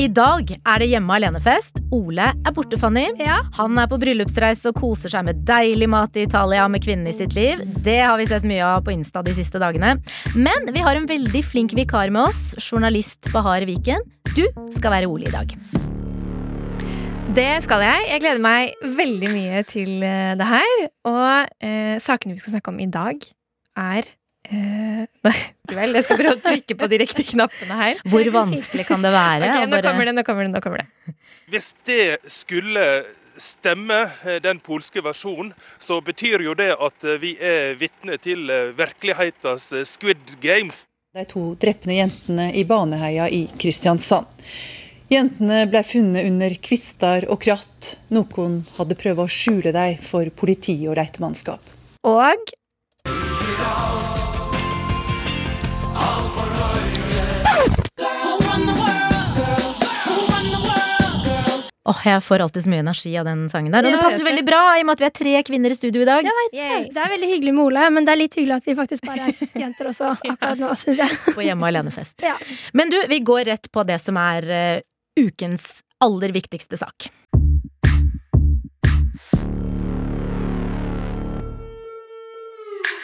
I dag er det hjemme alene-fest. Ole er borte, Fanny. Ja. Han er på bryllupsreise og koser seg med deilig mat i Italia med kvinnen i sitt liv. Det har vi sett mye av på Insta de siste dagene. Men vi har en veldig flink vikar med oss, journalist Bahar Viken. Du skal være Ole i dag. Det skal jeg. Jeg gleder meg veldig mye til eh, det her. Og eh, sakene vi skal snakke om i dag, er eh, Nei, vel, jeg skal prøve å trykke på de riktige knappene her. Hvor vanskelig kan det være? Okay, nå bare- kommer det, nå kommer det. nå kommer det. Hvis det skulle stemme, eh, den polske versjonen, så betyr jo det at eh, vi er vitne til eh, virkelighetens Squid Games. De to drepne jentene i Baneheia i Kristiansand. Jentene ble funnet under kvister og kratt. Noen hadde prøvd å skjule dem for politi og leitemannskap. Og Åh, Jeg får alltid så mye energi av den sangen der. Og Ja, det passer jo veldig bra i og med at vi er tre kvinner i studio i dag. Det. Er veldig hyggelig med Ole, men det er litt hyggelig at vi faktisk bare er jenter også akkurat nå, syns jeg. på Hjemme alene-fest. Ja. Men du, vi går rett på det som er uh, ukens aller viktigste sak.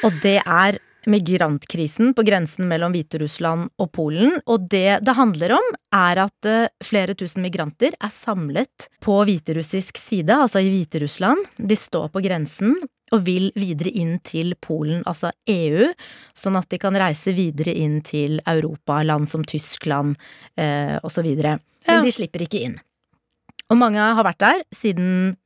Og det er migrantkrisen på grensen mellom Hviterussland og Polen. Og det det handler om, er at eh, flere tusen migranter er samlet på hviterussisk side, altså i Hviterussland. De står på grensen og vil videre inn til Polen, altså EU, sånn at de kan reise videre inn til Europa, land som Tyskland eh, osv. Men Ja. de slipper ikke inn. Og mange har vært der siden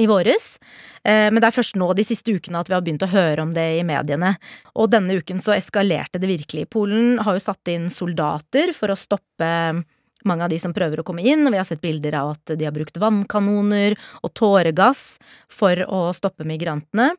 i våres, eh, men det er først nå de siste ukene at vi har begynt å høre om det i mediene. Og denne uken så eskalerte det virkelig. Polen har jo satt inn soldater for å stoppe mange av de som prøver å komme inn, og vi har sett bilder av at de har brukt vannkanoner og tåregass for å stoppe migrantene.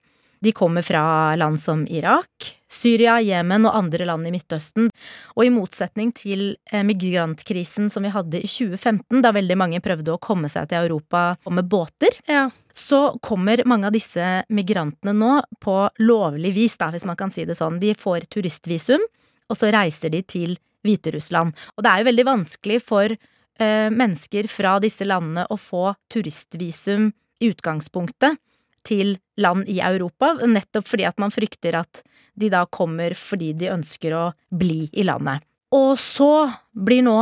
De kommer fra land som Irak, Syria, Jemen og andre land i Midtøsten. Og i motsetning til eh, migrantkrisen som vi hadde i 2015, da veldig mange prøvde å komme seg til Europa med båter, Ja. Så kommer mange av disse migrantene nå på lovlig vis, da, hvis man kan si det sånn. De får turistvisum, og så reiser de til Hviterussland. Og det er jo veldig vanskelig for eh, mennesker fra disse landene å få turistvisum i utgangspunktet til land i Europa, nettopp fordi at man frykter at de da kommer fordi de ønsker å bli i landet. Og så blir nå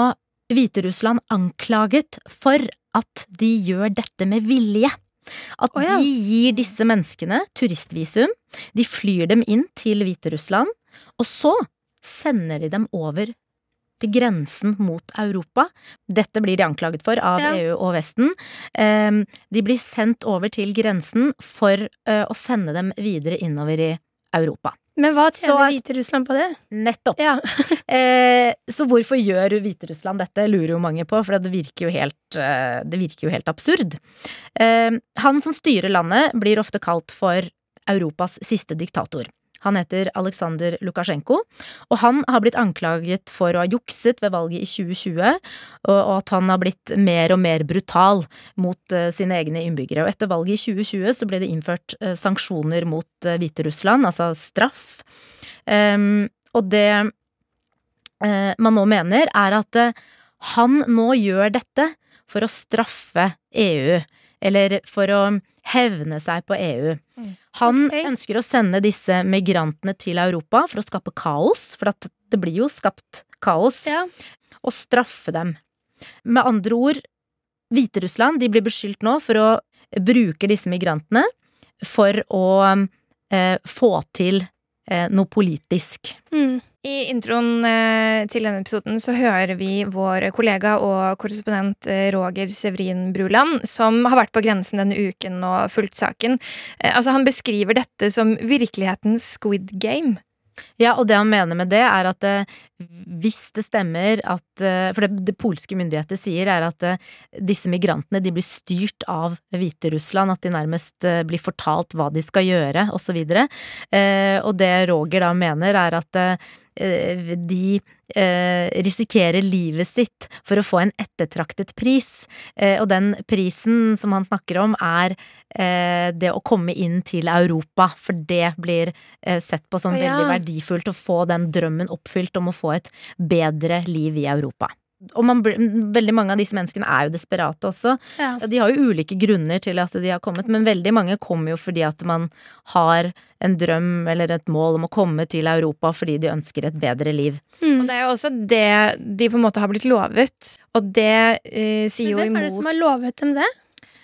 Hviterussland anklaget for at de gjør dette med vilje. At oh, ja. de gir disse menneskene turistvisum, de flyr dem inn til Hviterussland, og så sender de dem over til grensen mot Europa. Dette blir de anklaget for av Ja. EU og Vesten. Ehm, De blir sendt over til grensen for eh, å sende dem videre innover i Europa. Men hva tjener er- Hviterussland på det? Nettopp. Ja. Eh, så hvorfor gjør Hviterussland dette, lurer jo mange på, for det virker jo helt, eh, det virker jo helt absurd. Eh, han som styrer landet, blir ofte kalt for Europas siste diktator. Han heter Aleksandr Lukasjenko, og han har blitt anklaget for å ha jukset ved valget i 2020, og at han har blitt mer og mer brutal mot eh, sine egne innbyggere. Og etter valget i 2020 så ble det innført eh, sanksjoner mot eh, Hviterussland, altså straff. Ehm, og det man nå mener, er at han nå gjør dette for å straffe EU, eller for å hevne seg på EU. Han okay. ønsker å sende disse migrantene til Europa for å skape kaos, for at det blir jo skapt kaos, Ja. og straffe dem. Med andre ord, Hviterussland de blir beskyldt nå for å bruke disse migrantene for å eh, få til eh, noe politisk. Mm. I introen eh, til denne episoden så hører vi vår kollega og korrespondent eh, Roger Severin Bruland, som har vært på grensen denne uken og fulgt saken. Eh, altså, han beskriver dette som virkelighetens Squid Game. Ja, og det han mener med det, er at hvis det stemmer at For det, det polske myndigheter sier, er at disse migrantene de blir styrt av Hviterussland, at de nærmest blir fortalt hva de skal gjøre, osv. Eh, og det Roger da mener, er at de eh, risikerer livet sitt for å få en ettertraktet pris. Eh, og den prisen som han snakker om, er eh, det å komme inn til Europa. For det blir eh, sett på som ja. veldig verdifullt å få den drømmen oppfylt om å få et bedre liv i Europa. Og man, veldig mange av disse menneskene er jo desperate også. Ja. Ja, de har jo ulike grunner til at de har kommet, men veldig mange kommer jo fordi at man har en drøm eller et mål om å komme til Europa fordi de ønsker et bedre liv. Og det er jo også det de på en måte har blitt lovet. Og det eh, sier jo imot Hvem er det som har lovet dem det?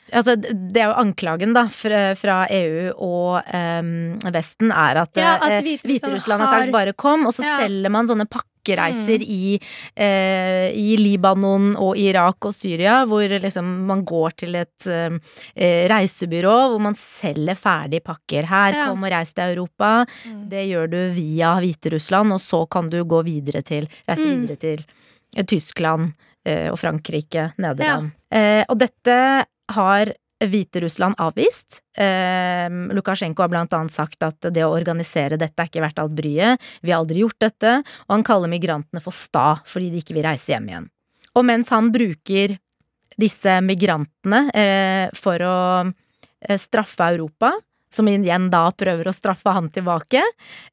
Altså, det er jo anklagen da fra, fra EU og em, Vesten er at, Ja, at eh, Hviterussland Hviterussland har sagt bare kom, og så Ja. selger man sånne pakkereiser i, eh, i Libanon og Irak og Syria, hvor liksom man går til et eh, reisebyrå hvor man selger ferdige pakker. Her, Ja. kom og reis til Europa. Mm. Det gjør du via Hviterussland, og så kan du gå videre til Reise Mm. videre til eh, Tyskland eh, og Frankrike, Nederland. Eh, og dette har Hviterussland avvist. Eh, Lukasjenko har blant annet sagt at det å organisere dette er ikke verdt alt bryet. Vi har aldri gjort dette. Og han kaller migrantene for sta fordi de ikke vil reise hjem igjen. Og mens han bruker disse migrantene eh, for å eh, straffe Europa, som igjen da prøver å straffe han tilbake,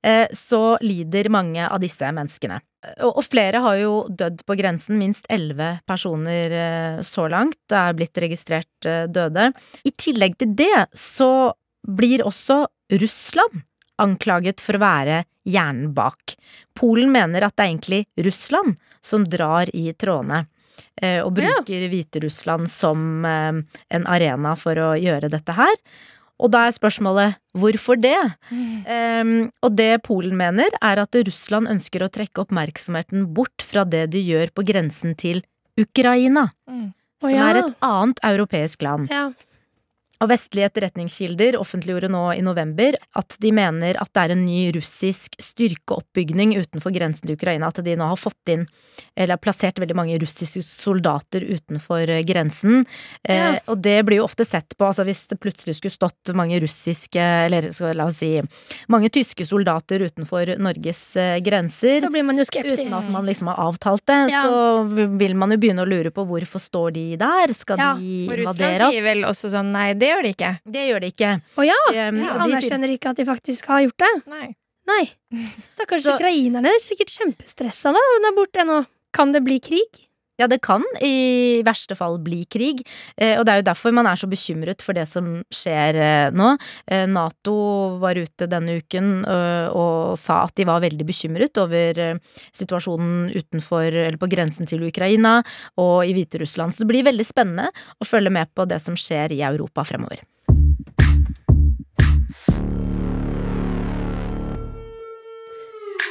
eh, så lider mange av disse menneskene. Og, flere har jo dødd på grensen, minst elleve personer eh, så langt. Det er blitt registrert eh, døde. I tillegg til det så blir også Russland anklaget for å være hjernen bak. Polen mener at det er egentlig Russland som drar i trådene. eh, Og bruker Hviterussland som en arena for å gjøre dette her. Og da er spørsmålet hvorfor det? Um, og det Polen mener, er at Russland ønsker å trekke oppmerksomheten bort fra det de gjør på grensen til Ukraina, Mm. oh, som ja. er et annet europeisk land. Ja. Og vestlige etterretningskilder offentliggjorde nå i november at de mener at det er en ny russisk styrkeoppbygning utenfor grensen til Ukraina. At de nå har fått inn, eller har plassert veldig mange russiske soldater utenfor grensen. grensen. Eh, og det blir jo ofte sett på, altså hvis det plutselig skulle stått mange russiske, eller skal, la oss si mange tyske soldater utenfor Norges eh, grenser. Så blir man jo skeptisk. Uten at man liksom har avtalt det, Ja. så vil man jo begynne å lure på hvorfor står de der? Skal Ja, de Og Russland Ja, Russland sier vel også sånn nei, det gjør de ikke. Det gjør de ikke. Å ja! Um, Ja, de Anerkjenner ikke at de faktisk har gjort det. Nei. Nei. Stakkars ukrainerne er sikkert kjempestressa da, der borte ennå. Kan det bli krig? Ja, det kan i verste fall bli krig, eh, og det er jo derfor man er så bekymret for det som skjer eh, nå. Eh, Nato var ute denne uken og sa at de var veldig bekymret over situasjonen utenfor, eller på grensen til Ukraina og i Hviterussland, så det blir veldig spennende å følge med på det som skjer i Europa fremover.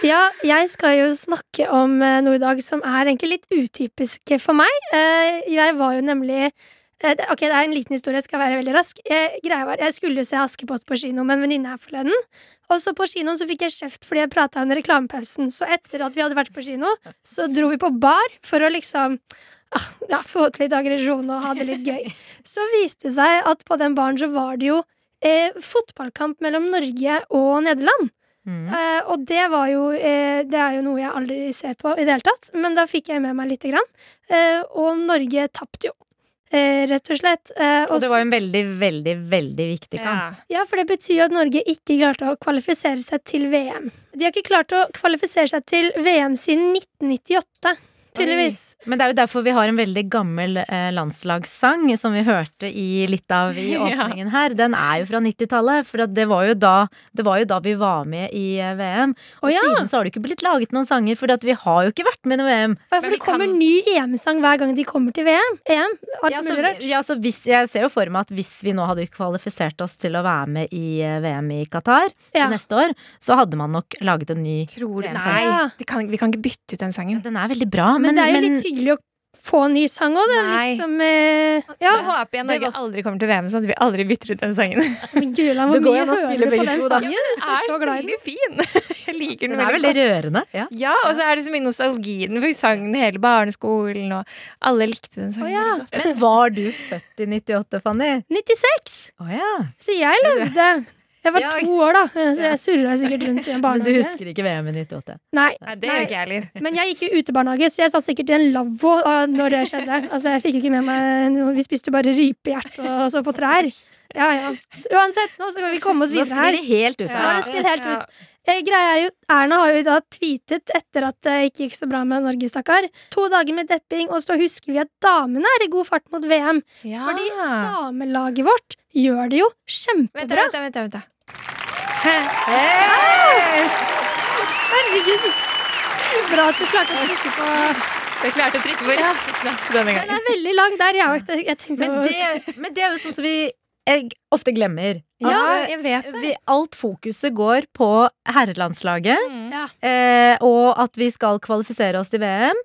Ja, jeg skal jo snakke om eh, noe i dag som er egentlig litt utypisk for meg. Eh, Jeg var jo nemlig eh, Ok, det er en liten historie, jeg skal være veldig rask. Eh, Greia var, Jeg skulle se Askepott på kino med en venninne her forleden. Og så på kinoen så fikk jeg kjeft fordi jeg prata under reklamepausen. Så etter at vi hadde vært på kino, så dro vi på bar for å liksom ah, ja, få til litt aggresjon og ha det litt gøy. Så viste det seg at på den baren så var det jo eh, fotballkamp mellom Norge og Nederland. Mm. Eh, og det var jo eh, Det er jo noe jeg aldri ser på i det hele tatt, men da fikk jeg med meg lite grann. Eh, og Norge tapte jo, eh, rett og slett. Eh, Og det var jo en veldig, veldig, veldig viktig kamp. Ja. ja, for det betyr jo at Norge ikke klarte å kvalifisere seg til VM. De har ikke klart å kvalifisere seg til VM siden 1998, tydeligvis. Men det er jo derfor vi har en veldig gammel eh, landslagssang som vi hørte i litt av i åpningen her. Den er jo fra 90-tallet, for det, var jo da, det var jo da vi var med i eh, VM. Og oh, ja. siden så har det ikke blitt laget noen sanger, for vi har jo ikke vært med i VM. Ja, for det kommer kan- ny EM-sang hver gang de kommer til VM. EM, alt Ja, så, mulig rart. ja, så hvis, jeg ser jo for meg at hvis vi nå hadde kvalifisert oss til å være med i eh, VM i Qatar Ja. neste år, så hadde man nok laget en ny Tror du VM-sang. Nei, Ja. det kan, vi kan ikke bytte ut den sangen. Den er veldig bra, Men, men, det er jo litt hyggelig å få en ny sang òg, det. er Litt som eh, Ja. Jeg håper jeg Norge aldri kommer til VM, sånn at vi aldri bytter ut den sangen. men Det går an å spille på begge den to, da. sangen? er så den. veldig fin. Jeg liker den, den er veldig godt. rørende. Ja. Ja, og så er det så mye nostalgi i den, for vi sang den hele barneskolen, og alle likte den sangen Oh, ja. Men var du født i 98, Fanny? 96! Oh, ja. Så jeg levde. Jeg var Ja. to år, da, så jeg surra sikkert rundt i en barnehage. Men du husker ikke VM i 98? Nei, Nei, det gjør ikke jeg heller. Men jeg gikk i utebarnehage, så jeg satt sikkert i en lavvo ah, når det skjedde. Altså, jeg fikk ikke med meg noe. Vi spiste bare rypehjerte og så på trær. Ja, ja. Uansett, nå skal vi komme oss videre her. sklir det helt ut Ja, det helt ut. Eh, greia er jo, Erna har jo da tweetet etter at det ikke gikk så bra med Norge, stakkar. To dager med depping, og så husker vi at damene er i god fart mot VM. Fordi damelaget vårt gjør det jo Vent, kjempebra. vent, vent, da, vent. Da. Herregud. Bra at du klarte å trykke på Jeg klarte å trykke på rett knapp denne Den er veldig lang der, ja. Jeg tenkte Men det, men det er jo sånn som vi jeg ofte glemmer. Ja, eh, jeg vet det. vi, alt fokuset går på herrelandslaget, Mm. ja. eh, og at vi skal kvalifisere oss til VM.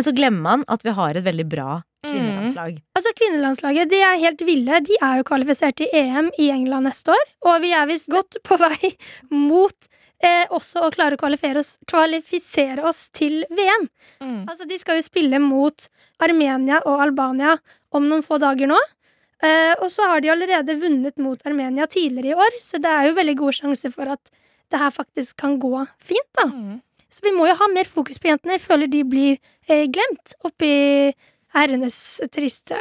Men så glemmer man at vi har et veldig bra kvinnelandslag. Altså Kvinnelandslaget de er helt ville. De er jo kvalifisert til EM i England neste år. Og vi er visst godt på vei mot eh, også å klare å kvalifisere oss, kvalifisere oss til VM. Mm. Altså De skal jo spille mot Armenia og Albania om noen få dager nå. Eh, og så har de allerede vunnet mot Armenia tidligere i år, så det er jo veldig god sjanse for at det her faktisk kan gå fint. da Mm. Så vi må jo ha mer fokus på jentene. Jeg føler de blir eh, glemt oppi herrenes triste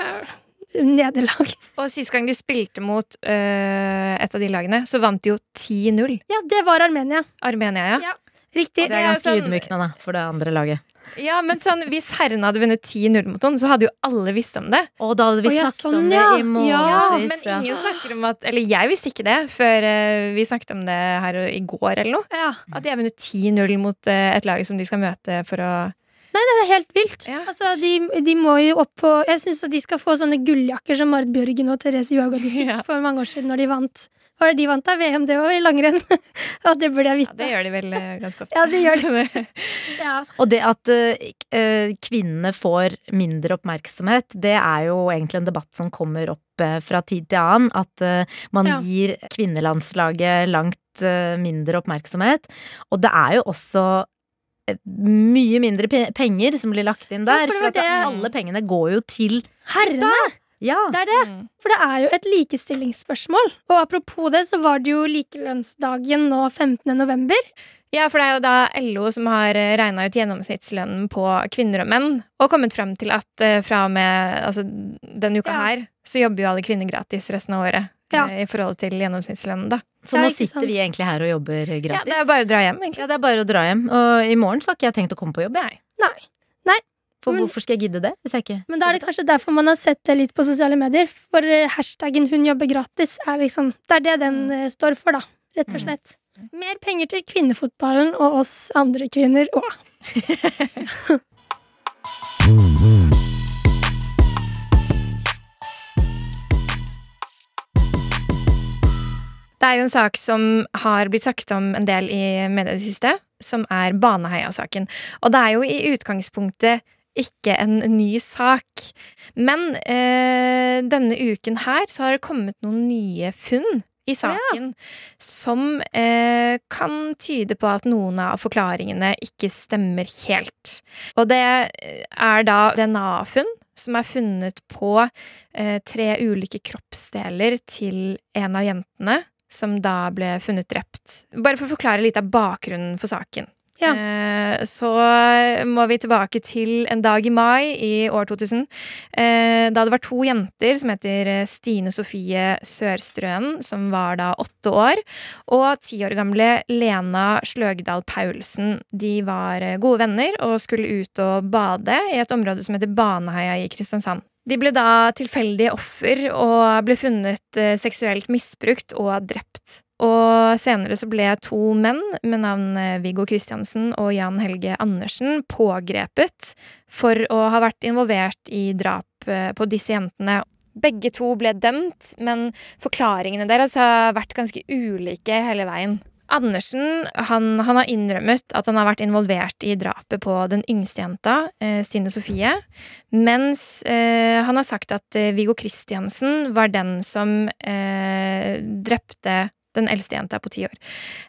nederlag. Og sist gang de spilte mot øh, et av de lagene, så vant de jo 10-0. Ja, det var Armenia. Armenia, ja. Ja. Riktig. Det er ganske sånn- ydmykende da, for det andre laget. Ja, men sånn, Hvis herrene hadde vunnet 10-0 mot noen, så hadde jo alle visst om det. Og da hadde vi ja, snakket sånn, om det ja. i Ja, månedsvis. Men Ja, ingen snakker om at Eller jeg visste ikke det før øh, vi snakket om det her i går eller noe. Ja. At de har vunnet 10-0 mot øh, et lag som de skal møte for å Det er helt vilt. Ja. Altså, de, de må jo opp på Jeg syns de skal få sånne gulljakker som Marit Bjørgen og Therese Johaug fikk Ja. for mange år siden når de vant. Var det de vant av VM, det òg, i langrenn? ja, det burde jeg vite. Ja, det gjør de vel øh, ganske ofte. Ja, det gjør de. Ja. Og det at eh, eh, kvinnene får mindre oppmerksomhet, det er jo egentlig en debatt som kommer opp uh, fra tid til annen. At uh, man Ja. gir kvinnelandslaget langt eh, mindre oppmerksomhet. Og det er jo også eh, mye mindre pe penger som blir lagt inn Ja, der. for for det- alle pengene går jo til Herrene! Ja. Det er det. Mm. For det er jo et likestillingsspørsmål. Og apropos det, så var det jo likelønnsdagen nå 15. november. Ja, for det er jo da LO som har regna ut gjennomsnittslønnen på kvinner og menn, og kommet frem til at eh, fra og med altså, denne uka Ja. her, så jobber jo alle kvinner gratis resten av året. Ja. eh, I forhold til gjennomsnittslønnen, da. Så nå sitter sant. vi egentlig her og jobber gratis? Ja, det er bare å dra hjem, egentlig. Ja, det er bare å dra hjem. Og i morgen så har ikke jeg tenkt å komme på jobb. jeg. Nei. For Men- hvorfor skal jeg gidde det? Hvis jeg ikke Men da er det kanskje derfor man har sett det litt på sosiale medier. For eh, hashtaggen 'hun jobber gratis' er liksom Det er det den mm. står for, da. Rett og Mm. slett. Mer penger til kvinnefotballen og oss andre kvinner òg. Det er jo en sak som har blitt sagt om en del i media i det siste, som er Baneheia-saken. Og det er jo i utgangspunktet ikke en ny sak. Men eh, denne uken her så har det kommet noen nye funn i saken som eh, kan tyde på at noen av forklaringene ikke stemmer helt. Og det er da DNA-funn som er funnet på eh, tre ulike kroppsdeler til en av jentene som da ble funnet drept. Bare for å forklare litt av bakgrunnen for saken. Ja. Eh, så må vi tilbake til en dag i mai i år 2000, eh, da det var to jenter som heter eh, Stine Sofie Sørstrøen, som var da åtte år, og ti år gamle Lena Sløgdal Paulsen. De var gode venner og skulle ut og bade i et område som heter Baneheia i Kristiansand. De ble da tilfeldige offer og ble funnet seksuelt misbrukt og drept. Og senere så ble to menn med navn eh, Viggo Kristiansen og Jan Helge Andersen pågrepet for å ha vært involvert i drap eh, på disse jentene. Begge to ble dømt, men forklaringene deres har vært ganske ulike hele veien. Andersen han, han har innrømmet at han har vært involvert i drapet på den yngste jenta, eh, Stine Sofie, mens eh, han har sagt at Viggo Kristiansen var den som eh, drepte den eldste jenta på ti år.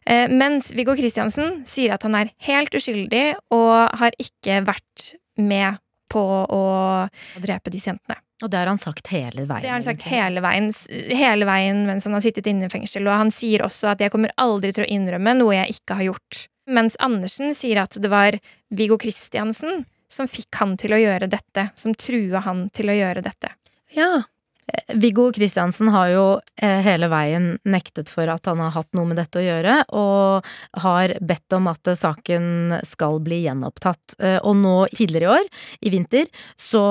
Eh, mens Viggo Kristiansen sier at han er helt uskyldig og har ikke vært med på å drepe disse jentene. Og det har han sagt hele veien. Det har han sagt hele veien, hele veien mens han har sittet inne i fengsel, og han sier også at 'jeg kommer aldri til å innrømme noe jeg ikke har gjort'. Mens Andersen sier at det var Viggo Kristiansen som fikk han til å gjøre dette, som trua han til å gjøre dette. Ja. Viggo Kristiansen har jo eh, hele veien nektet for at han har hatt noe med dette å gjøre, og har bedt om at eh, saken skal bli gjenopptatt. Eh, og nå tidligere i år, i vinter, så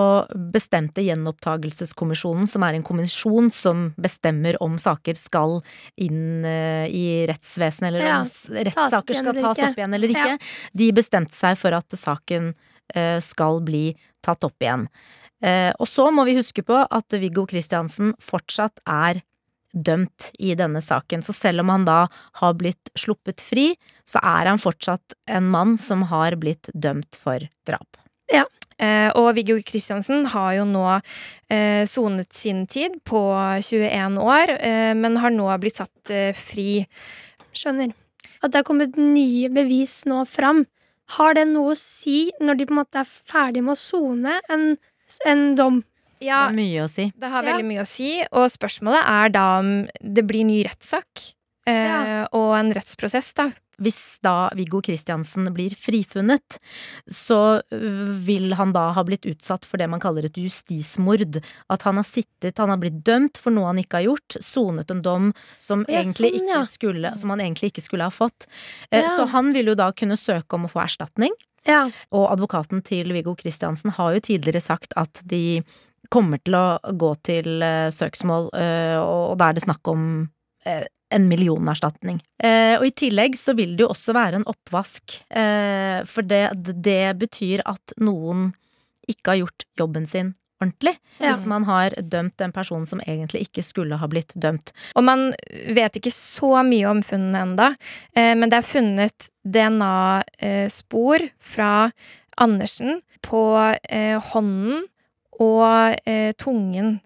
bestemte Gjenopptakelseskommisjonen, som er en kommisjon som bestemmer om saker skal inn eh, i rettsvesenet, eller Ja, om tas rettssaker skal tas opp igjen eller ikke. Ja. De bestemte seg for at saken eh, skal bli tatt opp igjen. Eh, og så må vi huske på at Viggo Kristiansen fortsatt er dømt i denne saken. Så selv om han da har blitt sluppet fri, så er han fortsatt en mann som har blitt dømt for drap. Ja. og Viggo Kristiansen har jo nå eh, sonet sin tid på 21 år, eh, men har nå blitt satt eh, fri. Skjønner. At det har kommet nye bevis nå fram. Har det noe å si når de på en måte er ferdig med å sone en, en dom? Ja, Det er mye å si. det har Ja. veldig mye å si, og spørsmålet er da om det blir ny rettssak. Eh, Ja. Og en rettsprosess, da. Hvis da Viggo Kristiansen blir frifunnet, så øh, vil han da ha blitt utsatt for det man kaller et justismord. At han har sittet, han har blitt dømt for noe han ikke har gjort, sonet en dom som, Ja, egentlig sånn, ikke ja. skulle, som han egentlig ikke skulle ha fått. Eh, Ja. Så han vil jo da kunne søke om å få erstatning. Ja. Og advokaten til Viggo Kristiansen har jo tidligere sagt at de kommer til å gå til uh, søksmål, uh, og da er det snakk om uh, en millionerstatning. Og i tillegg så vil det jo også være en oppvask, for det, det betyr at noen ikke har gjort jobben sin ordentlig. Ja. Hvis man har dømt en person som egentlig ikke skulle ha blitt dømt. Og man vet ikke så mye om funnene enda, eh, men det er funnet DNA-spor fra Andersen på eh, hånden og eh, tungen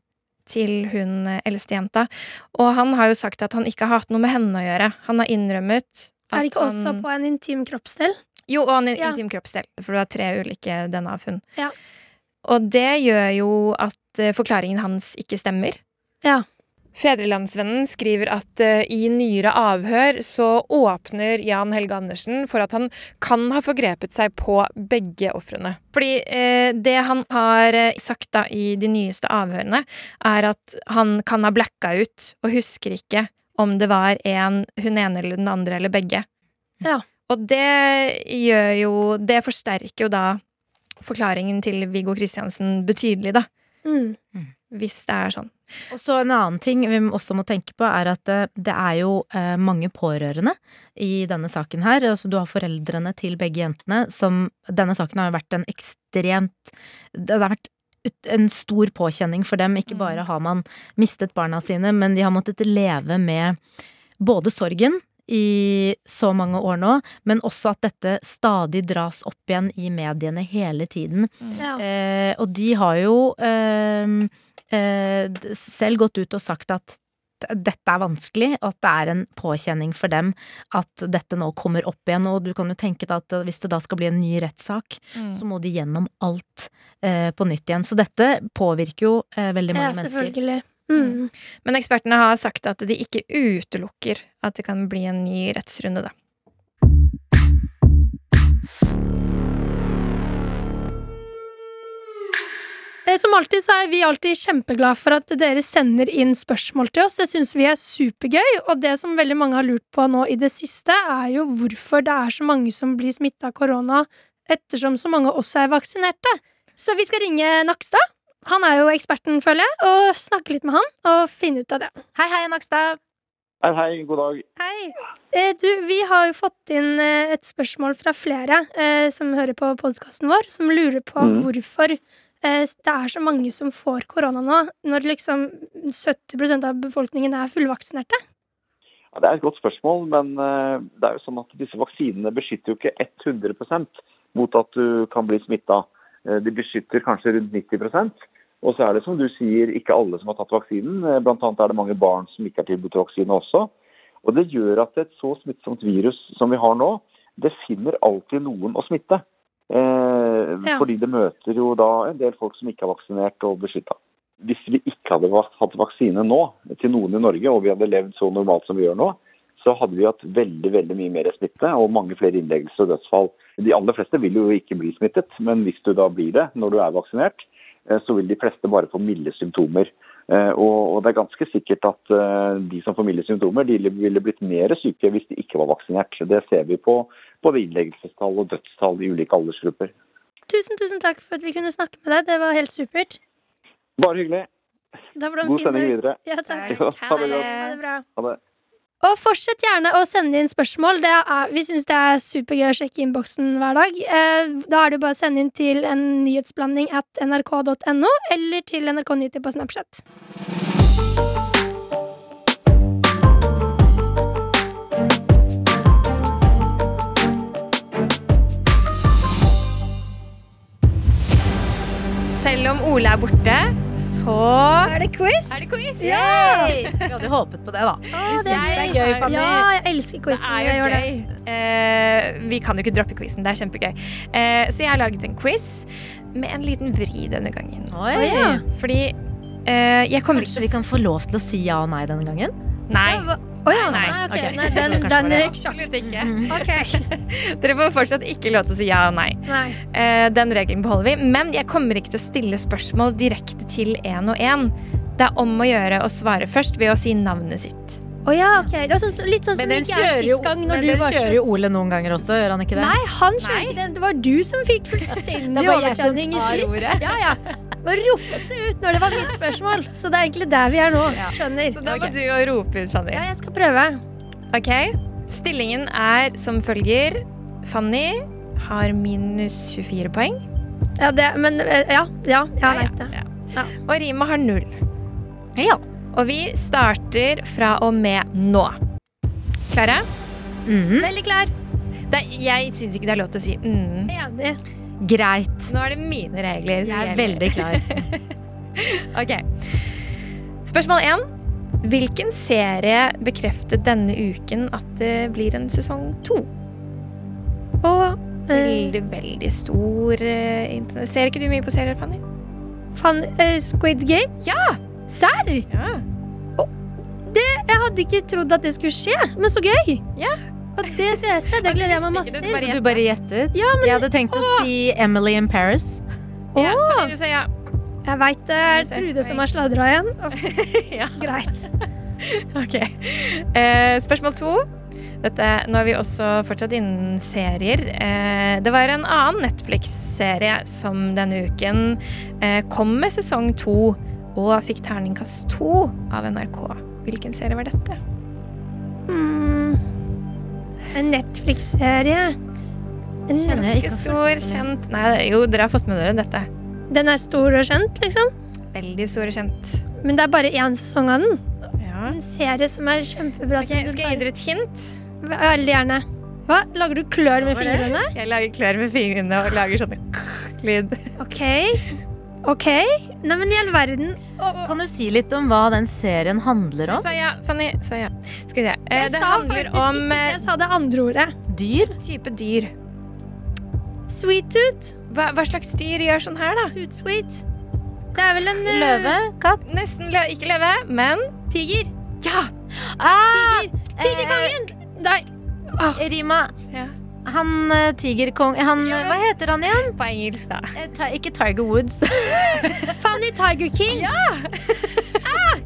til hun eldste jenta. Og han har jo sagt at han ikke har hatt noe med henne å gjøre. Han har innrømmet at Er det ikke også han på en intim kroppsdel? Jo, og en Ja. intim kroppsdel, for det har tre ulike DNA-funn. Ja. Og det gjør jo at eh, forklaringen hans ikke stemmer. Ja. Fedrelandsvennen skriver at eh, i nyere avhør så åpner Jan Helge Andersen for at han kan ha forgrepet seg på begge ofrene. Fordi eh, det han har sagt da i de nyeste avhørene, er at han kan ha blacka ut og husker ikke om det var en, hun ene eller den andre eller begge. Ja. Og det gjør jo Det forsterker jo da forklaringen til Viggo Kristiansen betydelig, da. Mm. Hvis det er sånn. Og så en annen ting vi også må tenke på, er at eh, det er jo eh, mange pårørende i denne saken her. Altså du har foreldrene til begge jentene som Denne saken har jo vært en ekstremt Det har vært en stor påkjenning for dem. Ikke bare har man mistet barna sine, men de har måttet leve med både sorgen i så mange år nå, men også at dette stadig dras opp igjen i mediene hele tiden. Ja. Eh, og de har jo eh, eh, selv gått ut og sagt at dette er vanskelig, og at det er en påkjenning for dem at dette nå kommer opp igjen. Og du kan jo tenke deg at hvis det da skal bli en ny rettssak, så må de gjennom alt eh, på nytt igjen. Så dette påvirker jo eh, veldig mange ja, mennesker. Mm. Men ekspertene har sagt at de ikke utelukker at det kan bli en ny rettsrunde, da. Eh, Som alltid så er vi alltid kjempeglad for at dere sender inn spørsmål til oss. Det syns vi er supergøy, og det som veldig mange har lurt på nå i det siste, er jo hvorfor det er så mange som blir smitta av korona, ettersom så mange også er vaksinerte. Så vi skal ringe Nakstad. Han er jo eksperten, føler jeg, og snakke litt med han og finne ut av det. Hei, hei, Nakstad! Hei, hei, god dag. Hei. Eh, Du, vi har jo fått inn eh, et spørsmål fra flere eh, som hører på podkasten vår, som lurer på mm. hvorfor det er så mange som får korona nå, når liksom 70% av befolkningen er fullvaksinerte. Ja, det er et godt spørsmål, men det er jo sånn at disse vaksinene beskytter jo ikke 100% mot at du kan bli smitta. De beskytter kanskje rundt 90% Og så er det som du sier, ikke alle som har tatt vaksinen. Bl.a. Blant annet er det mange barn som ikke er tilbudt vaksine også. Og det gjør at et så smittsomt virus som vi har nå, det finner alltid noen å smitte. Eh, Ja. Fordi det møter jo da en del folk som ikke er vaksinert og beskytta. hvis vi ikke hadde hatt vaksine nå til noen i Norge, og vi hadde levd så normalt som vi gjør nå, så hadde vi hatt veldig veldig mye mer smitte og mange flere innleggelser og dødsfall. De aller fleste vil jo ikke bli smittet, men hvis du da blir det når du er vaksinert, eh, så vil de fleste bare få milde symptomer. Eh, Og, det er ganske sikkert at eh, de som får milde symptomer, de ville blitt mer syke hvis de ikke var vaksinert. Det ser vi på både innleggelsestall og dødstall i ulike aldersgrupper. Tusen, tusen takk for at vi kunne snakke med deg. Det var helt supert. Bare hyggelig. God sending videre. Ja, takk. Ja, ha det godt. Ha det bra. Ha det. Og fortsett gjerne å sende inn spørsmål. Er, vi syns det er supergøy å sjekke innboksen hver dag. Eh, da er det bare å sende inn til en nyhetsblanding at nrk.no, eller til NRK Nyheter på Snapchat. Selv om Ole er borte, så Er det quiz? er det quiz. Ja! Vi hadde jo håpet på det, da. Å, det syns det er gøy, Fanny. Ja, jeg elsker Det quiz. er Jeg jo det. gøy. Eh, vi kan jo ikke droppe quizen. Det er kjempegøy. Uh, så jeg har laget en quiz med en liten vri denne gangen. Oi. Oh, ja. Fordi uh, jeg kommer Kanskje ikke vi kan få lov til å si ja og nei denne gangen? Nei. Å ja. Nei, Nei, Okay. ok. Ok. Nei, den, den røk kjapt. Absolutt Okay. Dere får fortsatt ikke lov til å si ja og nei. Nei. Uh, den regelen beholder vi. Men jeg kommer ikke til å stille spørsmål direkte til én og én. Det er om å gjøre å svare først ved å si navnet sitt. Oh, ja, ok. Det er sånn, litt sånn som Men den kjører jo, sist gang. Når men den kjører jo Ole noen ganger også, gjør han ikke det? Nei, han kjørte ikke den. Det var du som fikk fullstendig Det var jeg som overtenning i sist. Ja, ja. Bare ropte ut når det var mitt spørsmål. Så det er egentlig der vi er nå. Skjønner. Så da må okay. du rope ut, Fanny. Ja, jeg skal prøve. Ok, Stillingen er som følger. Fanny har minus 24 poeng. Ja, det, men eh, ja, ja, jeg Ja, vet det. ja. Ja. Og Rima har null. Ja. Og vi starter fra og med nå. Klare? Mhm. Veldig klar. Det, jeg syns ikke det er lov til å si mm. Enig. Greit. Nå er det mine regler. Jeg er veldig klar. Ok. Spørsmål én. Hvilken serie bekreftet denne uken at det blir en sesong to? Og eh, Veldig, veldig stor eh, Ser ikke du mye på serier, Fanny? fan, uh, Squid Game? Ja! Serr? ja. Det, jeg hadde ikke trodd at det skulle skje, men så gøy! Ja. Og det skal jeg se. Det gleder jeg meg masse til. Så du bare gjettet? Ja, men Jeg hadde tenkt å si Emily in Paris. ja Åh. Du sa ja. jeg veit det er Trude som har sladra igjen. ja. Greit. Ok. Eh, spørsmål to. Dette, nå er vi også fortsatt innen serier. Eh, det var en annen Netflix-serie som denne uken eh, kom med sesong to og fikk terningkast to av NRK. Hvilken serie var dette? Mm. En Netflix-serie. En Ganske stor, kjent Nei, jo, dere har fått med dere dette. Den er stor og kjent, liksom. Veldig stor og kjent. Men det er bare én sesong av den. Ja. En serie som er kjempebra. Okay, som skal jeg gi dere et hint? Veldig gjerne. Hva? Lager du klør med fingrene? Jeg lager klør med fingrene og lager sånn lyd. Ok. Ok. Nei, men i all verden. Kan du si litt om hva den serien handler om? sa ja, Fanny. Sa ja. Skal vi se. Eh, Jeg det sa handler om ikke eh, Jeg sa det andre ordet. Dyr? type dyr. Sweet tooth. Hva, hva slags dyr gjør sånn her, da? Tooth sweet. Det er vel en uh, Løve? Katt? Nesten lø ikke løve, men Tiger. ja! Ah, Tigerkongen! Nei. Rima, ja. Han eh, tigerkong han, Ja, Hva heter han igjen? På engelsk, da. Eh, ti- ikke Tiger Woods. Funny Tiger King. Ja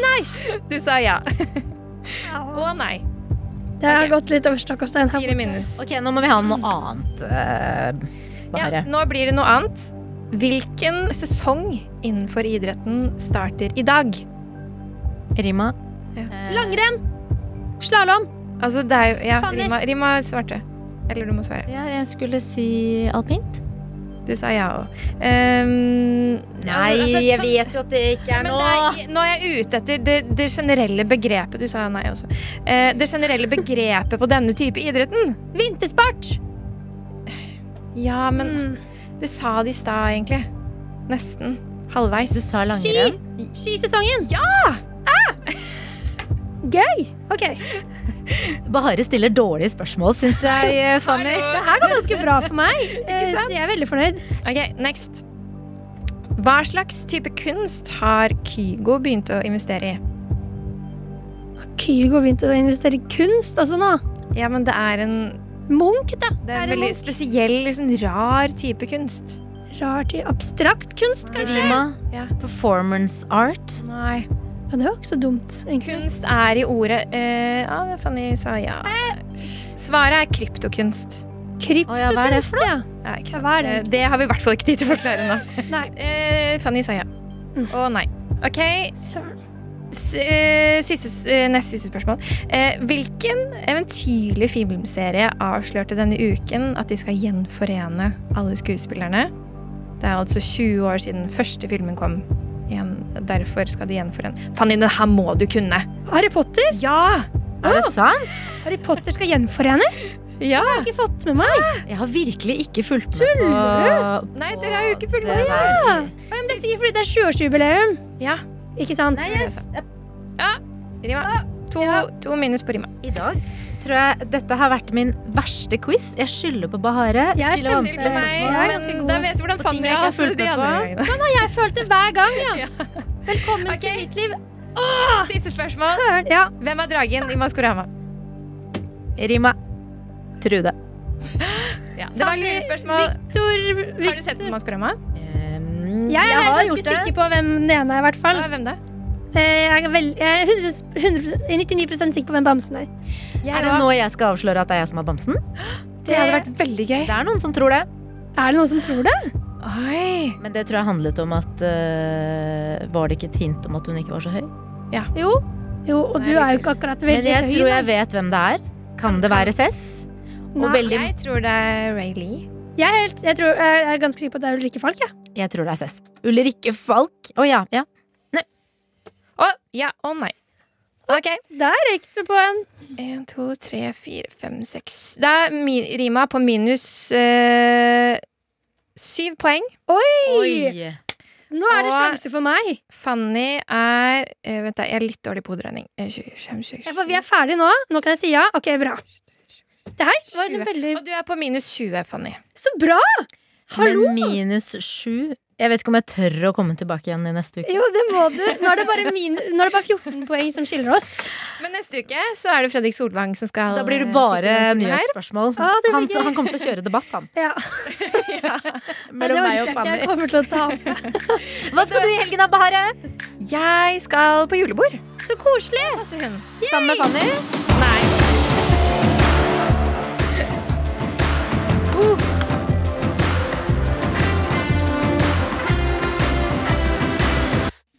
Nice Du sa ja. Ja. Og nei. Det har okay. gått litt over stokk og stein. Fire minus. ok, nå må vi ha noe annet. eh, Ja, nå blir det noe annet. Hvilken sesong innenfor idretten starter i dag? Rima. Ja. Eh, Langrenn. Slalåm. Altså, det er jo Ja, Rima, Rima svarte. Eller du må svare. Ja, jeg skulle si alpint. Du sa ja òg. Um, Nei, jeg vet jo at det ikke er noe. nå er jeg ute etter det, det generelle begrepet Du sa nei også. Uh, det generelle begrepet på denne type idretten. Vintersport. Ja, men Mm. det sa det i stad, egentlig. Nesten. Halvveis. Du sa langrenn. Skisesongen. Ja! Gøy. Ok. Bahare stiller dårlige spørsmål, syns jeg, eh, Fanny. Det her går ganske bra for meg, eh, så jeg er veldig fornøyd. Ok, next. Hva slags type kunst har Kygo begynt å investere i? Kygo begynte å investere i kunst altså nå. Ja, men det er en, Munch, da. det er Er en veldig spesiell, liksom, rar type kunst. Rar til abstrakt kunst, kanskje? Rima. Ja. Performance art. Nei. Ja, det var ikke så dumt, egentlig. Kunst er i ordet eh, Ja, Fanny sa ja. Svaret er kryptokunst. Å ja, hva er det Kryptokunst, ja. Ja, ikke sant? hva er det? Eh, det har vi i hvert fall ikke tid til å forklare nå. Nei, Eh, Fanny sa ja. Og nei. OK. søren. S eh, siste, s- eh, neste siste spørsmål. Eh, hvilken eventyrlig filmserie avslørte denne uken at de skal gjenforene alle skuespillerne? Det er altså 20 år siden første filmen kom. Derfor skal de gjenforene. Fanny, den her må du kunne! Harry Potter? Ja! Er det sant? Harry Potter skal gjenforenes? Ja! Jeg har ikke fått med meg. Jeg har virkelig ikke fulgt med på Nei, dere har jo ikke fulgt med. Det, Ja, men det sier fordi det er 20-årsjubileum. Ja. Ikke sant? Nei, yes. Rima. To, Ja. to minus på Rima. I dag tror jeg dette har vært min verste quiz. Jeg skylder på Bahare. Jeg skylder på meg. god da vet du hvordan Fanny har hatt fulgt det de andre gangene. Sånn har jeg følt det hver gang, ja. ja. Velkommen okay. til mitt liv. Siste spørsmål. Søren. Ja. Hvem er dragen i Maskorama? Rima. Trude. Ja. Det var lurespørsmål. Victor Har du sett på Maskorama? Um, Jeg er har ganske sikker på hvem den ene er, i hvert fall. Ja, hvem da? Eh, Jeg er, vel, jeg er 100, 100, 99% sikker på hvem bamsen er. Er det nå jeg skal avsløre at det er jeg som er bamsen? Det hadde vært veldig gøy. Det er noen som tror det. Er det noen som tror det? Oi. Men det tror jeg handlet om at uh, Var det ikke et hint om at hun ikke var så høy? Jo. Jo, og du er jo ikke akkurat Men jeg høy. tror da. jeg vet hvem det er. Kan det være Cess? Og veldig Jeg tror det er Ray Lee. Jeg er, helt, jeg, tror, jeg er ganske sikker på at det er Ulrikke Falk. Ja. Jeg tror det er Cess. Ulrikke Falk. Å ja. ja. Å, ja og nei. OK. Der røyk du på en. En, to, tre, fire, fem, seks Det er Rima på minus eh, syv poeng. Oi! Nå er det sjanse for meg. Fanny er uh, Vent, da, jeg er litt dårlig på hoderegning. Eh, 25, 26, Ja, for vi er ferdige nå. Nå kan jeg si ja. Ok, bra. Det her var en veldig Og du er på minus 20, Fanny. Så bra! Hallo! Men minus sju Jeg vet ikke om jeg tør å komme tilbake igjen i neste uke. Jo, det må du. Nå er det bare, min, nå er det bare 14 poeng som skiller oss. Men neste uke så er det Fredrik Solvang som skal Da blir det bare nyhetsspørsmål. Ah, det han, han kommer til å kjøre debatt, han. Ja. ja. Mellom meg og. Fanny. Jeg kommer til å tape. Hva skal du i helgen, da, Bahare? Jeg skal på julebord. Så koselig! Hun. Sammen med Fanny? Nei.